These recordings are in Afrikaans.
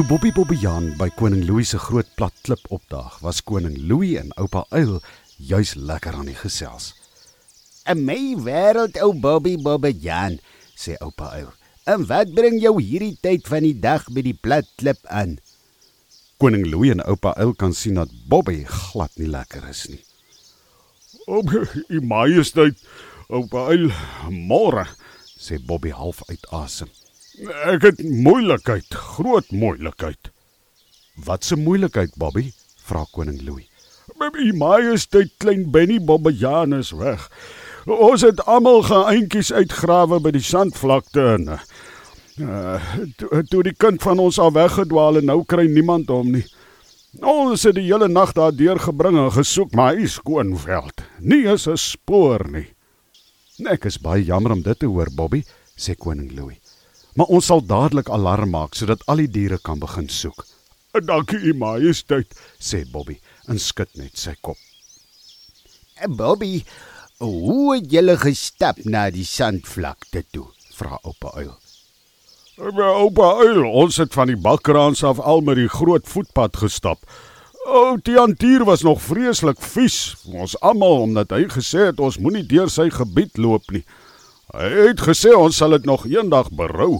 Toe Bobby Bobbejaan by koning Louis se groot plat klip opdaag, was koning Louis en oupa Uil juis lekker aan die gesels. "In my wêreld, ou Bobby Bobbejaan," sê oupa Uil. "En wat bring jou hierdie tyd van die dag by die plat klip aan?" Koning Louis en oupa Uil kan sien dat Bobby glad nie lekker is nie. "Op u majesteit, oupa Uil, môre," sê Bobby half uit asem. Ek het moeilikheid, groot moeilikheid. Wat 'n moeilikheid, Bobby? vra koning Louis. "U majesteit klein Benny Bobbejaan is weg. Ons het almal geeintjies uitgrawe by die sandvlakte en uh, toe, toe die kind van ons al weggedwaal en nou kry niemand hom nie. Ons het die hele nag daar deurgebring en gesoek, maar hy skoon veld. Nie is 'n spoor nie. Ek is baie jammer om dit te hoor, Bobby, sê koning Louis. Maar ons sal dadelik alarm maak sodat al die diere kan begin soek. "Dankie, U Majesteit," sê Bobby en skud net sy kop. "Bobby, hoe het jy gestap na die sandvlakte toe?" vra oupa Uil. "My oupa Uil, ons het van die bakkraans af al met die groot voetpad gestap." O, die antier was nog vreeslik vies. Ons almal omdat hy gesê het ons moenie deur sy gebied loop nie. Hy het gesê ons sal dit nog eendag berou.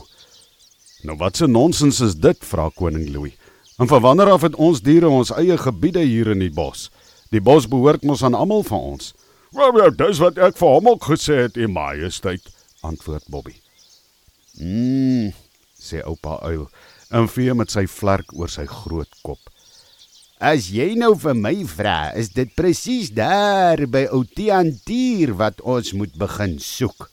Nou wat 'n nonsens is dit, vra koning Louis. En van wanneer af het ons diere ons eie gebiede hier in die bos? Die bos behoort mos aan almal van ons. "Wel, well, dis wat ek vir hom ook gesê het, U Majesteit," antwoord Bobby. "Mmm," sê oupa uil en vee met sy vlerk oor sy groot kop. As jy nou vir my vra, is dit presies daar by Outiantier wat ons moet begin soek.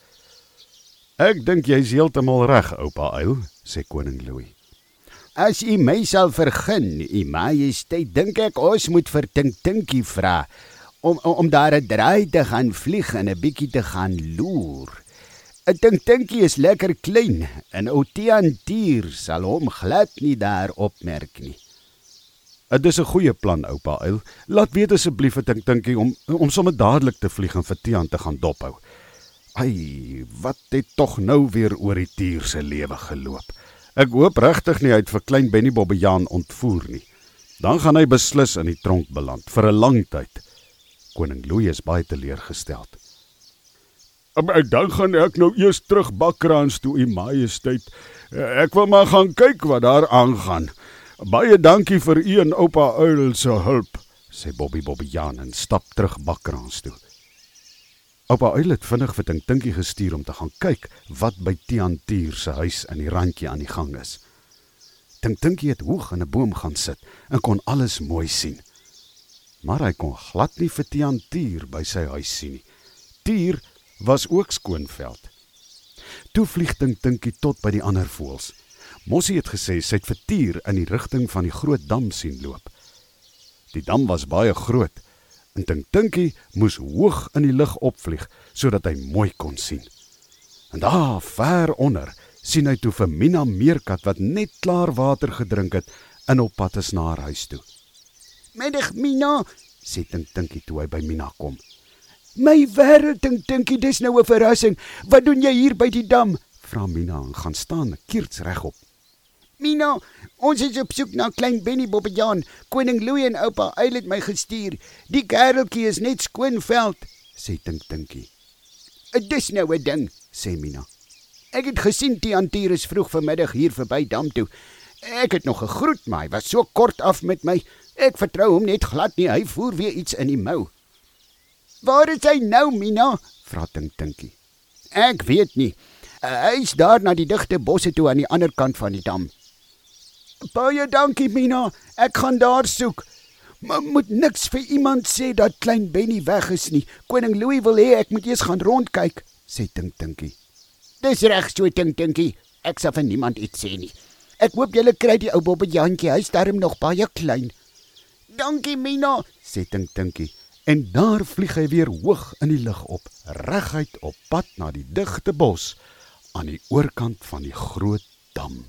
Ek dink jy's heeltemal reg, oupa Uil, sê koning Louis. As u my sal vergun, u majesteit, dink ek ons moet vir Tink Tinkie vra om, om om daar 'n draai te gaan vlieg en 'n bietjie te gaan loer. 'n Tink Tinkie is lekker klein en Outiantier sal hom glad nie daar opmerk nie. Dit is 'n goeie plan, oupa Uil. Laat weet asseblief vir Tink Tinkie om om sommer dadelik te vlieg en vir Tian te gaan dophou. Ai, wat het tog nou weer oor die tier se lewe geloop. Ek hoop regtig nie hy het vir klein Benny Bobbejaan ontvoer nie. Dan gaan hy beslis in die tronk beland vir 'n lang tyd. Koning Louis is baie teleurgesteld. Maar dan gaan ek nou eers terug Bakkraans toe, u majesteit. Ek wil maar gaan kyk wat daar aangaan. Baie dankie vir u en oupa Uil se hulp, sê Bobby Bobbejaan en stap terug Bakkraans toe. Oupa Uil het vinnig vir Tink Tinkie gestuur om te gaan kyk wat by Tiantier se huis in die randjie aan die gang is. Tink Tinkie het hoog in 'n boom gaan sit en kon alles mooi sien. Maar hy kon glad nie vir Tiantier by sy huis sien nie. Tier was ook skoonveld. Toe vlieg Tink Tinkie tot by die ander voëls. Mossie het gesê sy het vir Tier in die rigting van die groot dam sien loop. Die dam was baie groot en Tink Tinkie moes hoog in die lug opvlieg sodat hy mooi kon sien. En daar ver onder sien hy toe vir Mina meerkat wat net klaar water gedrink het en op pad is na haar huis toe. "Middag Mina," sê Tink Tinkie toe hy by Mina kom. "My wêreld, Tink Tinkie, dis nou 'n verrassing. Wat doen jy hier by die dam?" vra Mina en gaan staan keerts regop. Mina, ons is op soek na klein Benny Bobbejaan. Koning Louis en oupa Uil het my gestuur. Die kereltjie is net skoonveld, sê Tink Tinkie. "Dit is nou 'n ding," sê Mina. "Ek het gesien die antier is vroeg vanmiddag hier verby dam toe. Ek het nog gegroet, maar hy was so kort af met my. Ek vertrou hom net glad nie. Hy voer weer iets in die mou." "Waar is hy nou, Mina?" vra Tink Tinkie. "Ek weet nie. Hy's daar na die digte bosse toe aan die ander kant van die dam." Baie dankie Mina. Ek gaan daar soek. Maar moet niks vir iemand sê dat klein Benny weg is nie. Koning Louis wil hê ek moet eers gaan rondkyk, sê Tink Tinkie. Dis reg so Tink Tinkie. Ek sal vir niemand iets sê nie. Ek hoop julle kry die ou bobbejantjie. Hy's darm nog baie klein. Dankie Mina, sê Tink Tinkie. En daar vlieg hy weer hoog in die lug op, reguit op pad na die digte bos aan die oorkant van die groot dam.